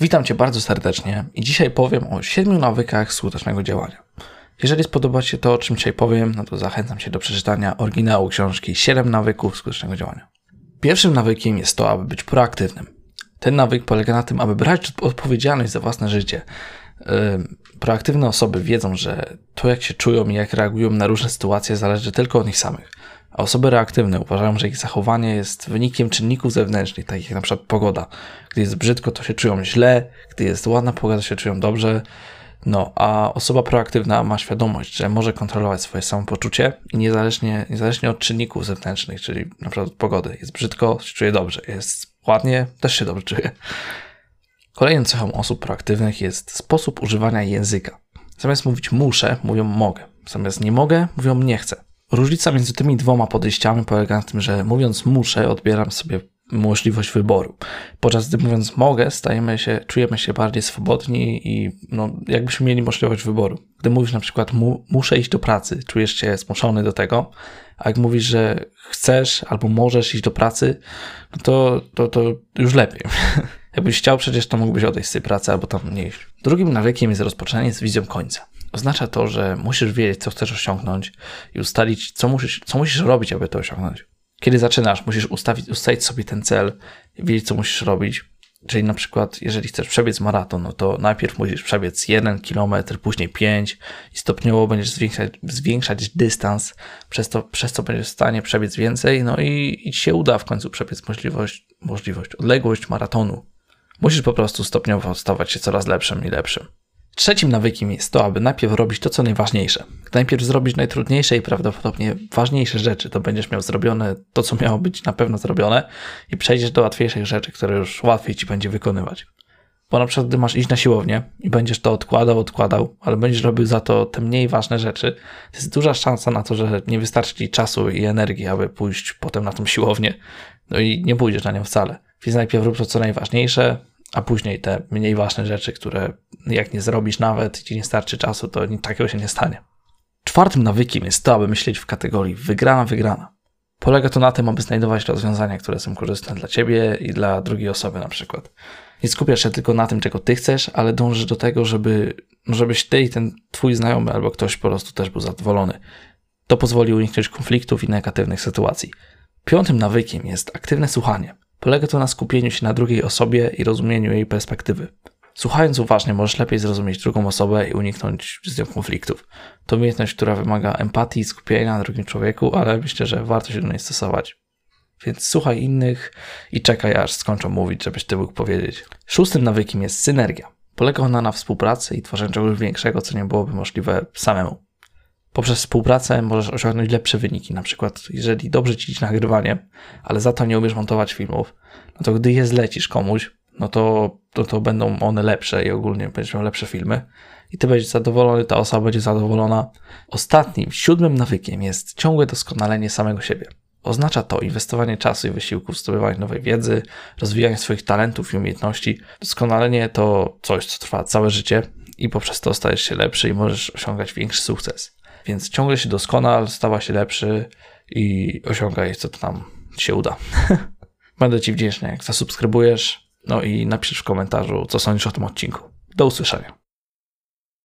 Witam Cię bardzo serdecznie i dzisiaj powiem o siedmiu nawykach skutecznego działania. Jeżeli spodoba Ci się to, o czym dzisiaj powiem, no to zachęcam Cię do przeczytania oryginału książki 7 nawyków skutecznego działania. Pierwszym nawykiem jest to, aby być proaktywnym. Ten nawyk polega na tym, aby brać odpowiedzialność za własne życie. Proaktywne osoby wiedzą, że to jak się czują i jak reagują na różne sytuacje zależy tylko od nich samych. A osoby reaktywne uważają, że ich zachowanie jest wynikiem czynników zewnętrznych, takich jak przykład pogoda. Gdy jest brzydko, to się czują źle, gdy jest ładna pogoda, to się czują dobrze. No, a osoba proaktywna ma świadomość, że może kontrolować swoje samopoczucie i niezależnie, niezależnie od czynników zewnętrznych, czyli przykład od pogody. Jest brzydko, się czuje dobrze. Jest ładnie, też się dobrze czuje. Kolejną cechą osób proaktywnych jest sposób używania języka. Zamiast mówić muszę, mówią mogę. Zamiast nie mogę, mówią nie chcę. Różnica między tymi dwoma podejściami polega na tym, że mówiąc muszę, odbieram sobie możliwość wyboru. Podczas gdy mówiąc mogę, stajemy się, czujemy się bardziej swobodni i no, jakbyśmy mieli możliwość wyboru. Gdy mówisz na przykład mu, muszę iść do pracy, czujesz się zmuszony do tego, a jak mówisz, że chcesz albo możesz iść do pracy, no to, to, to już lepiej. Jakbyś chciał przecież, to mógłbyś odejść z tej pracy albo tam nie iść. Drugim nawykiem jest rozpoczynanie z wizją końca. Oznacza to, że musisz wiedzieć, co chcesz osiągnąć i ustalić, co musisz, co musisz robić, aby to osiągnąć. Kiedy zaczynasz, musisz ustawić, ustalić sobie ten cel, wiedzieć, co musisz robić. Czyli na przykład, jeżeli chcesz przebiec maraton, no to najpierw musisz przebiec 1 km, później 5 i stopniowo będziesz zwiększać, zwiększać dystans, przez, to, przez co będziesz w stanie przebiec więcej, no i, i ci się uda w końcu przebiec możliwość, możliwość, odległość maratonu. Musisz po prostu stopniowo stawać się coraz lepszym i lepszym. Trzecim nawykiem jest to, aby najpierw robić to, co najważniejsze. Najpierw zrobić najtrudniejsze i prawdopodobnie ważniejsze rzeczy, to będziesz miał zrobione to, co miało być na pewno zrobione i przejdziesz do łatwiejszych rzeczy, które już łatwiej ci będzie wykonywać. Bo na przykład, gdy masz iść na siłownię i będziesz to odkładał, odkładał, ale będziesz robił za to te mniej ważne rzeczy, to jest duża szansa na to, że nie wystarczy ci czasu i energii, aby pójść potem na tą siłownię, no i nie pójdziesz na nią wcale. Więc najpierw rób to, co najważniejsze, a później te mniej ważne rzeczy, które jak nie zrobisz nawet ci nie starczy czasu, to takiego się nie stanie. Czwartym nawykiem jest to, aby myśleć w kategorii wygrana, wygrana. Polega to na tym, aby znajdować rozwiązania, które są korzystne dla ciebie i dla drugiej osoby na przykład. Nie skupiasz się tylko na tym, czego ty chcesz, ale dążysz do tego, żeby, żebyś ty i ten twój znajomy albo ktoś po prostu też był zadowolony. To pozwoli uniknąć konfliktów i negatywnych sytuacji. Piątym nawykiem jest aktywne słuchanie. Polega to na skupieniu się na drugiej osobie i rozumieniu jej perspektywy. Słuchając uważnie, możesz lepiej zrozumieć drugą osobę i uniknąć z nią konfliktów. To umiejętność, która wymaga empatii i skupienia na drugim człowieku, ale myślę, że warto się do niej stosować. Więc słuchaj innych i czekaj, aż skończą mówić, żebyś ty mógł powiedzieć. Szóstym nawykiem jest synergia. Polega ona na współpracy i tworzeniu czegoś większego, co nie byłoby możliwe samemu poprzez współpracę możesz osiągnąć lepsze wyniki. Na przykład, jeżeli dobrze ci idzie nagrywanie, ale za to nie umiesz montować filmów, no to gdy je zlecisz komuś, no to, to, to będą one lepsze i ogólnie będziesz miał lepsze filmy. I ty będziesz zadowolony, ta osoba będzie zadowolona. Ostatnim, siódmym nawykiem jest ciągłe doskonalenie samego siebie. Oznacza to inwestowanie czasu i wysiłku w zdobywanie nowej wiedzy, rozwijanie swoich talentów i umiejętności. Doskonalenie to coś, co trwa całe życie i poprzez to stajesz się lepszy i możesz osiągać większy sukces. Więc ciągle się doskonal, stała się lepszy i osiągaj, co tam się uda. Będę Ci wdzięczny, jak zasubskrybujesz, no i napisz w komentarzu, co sądzisz o tym odcinku. Do usłyszenia.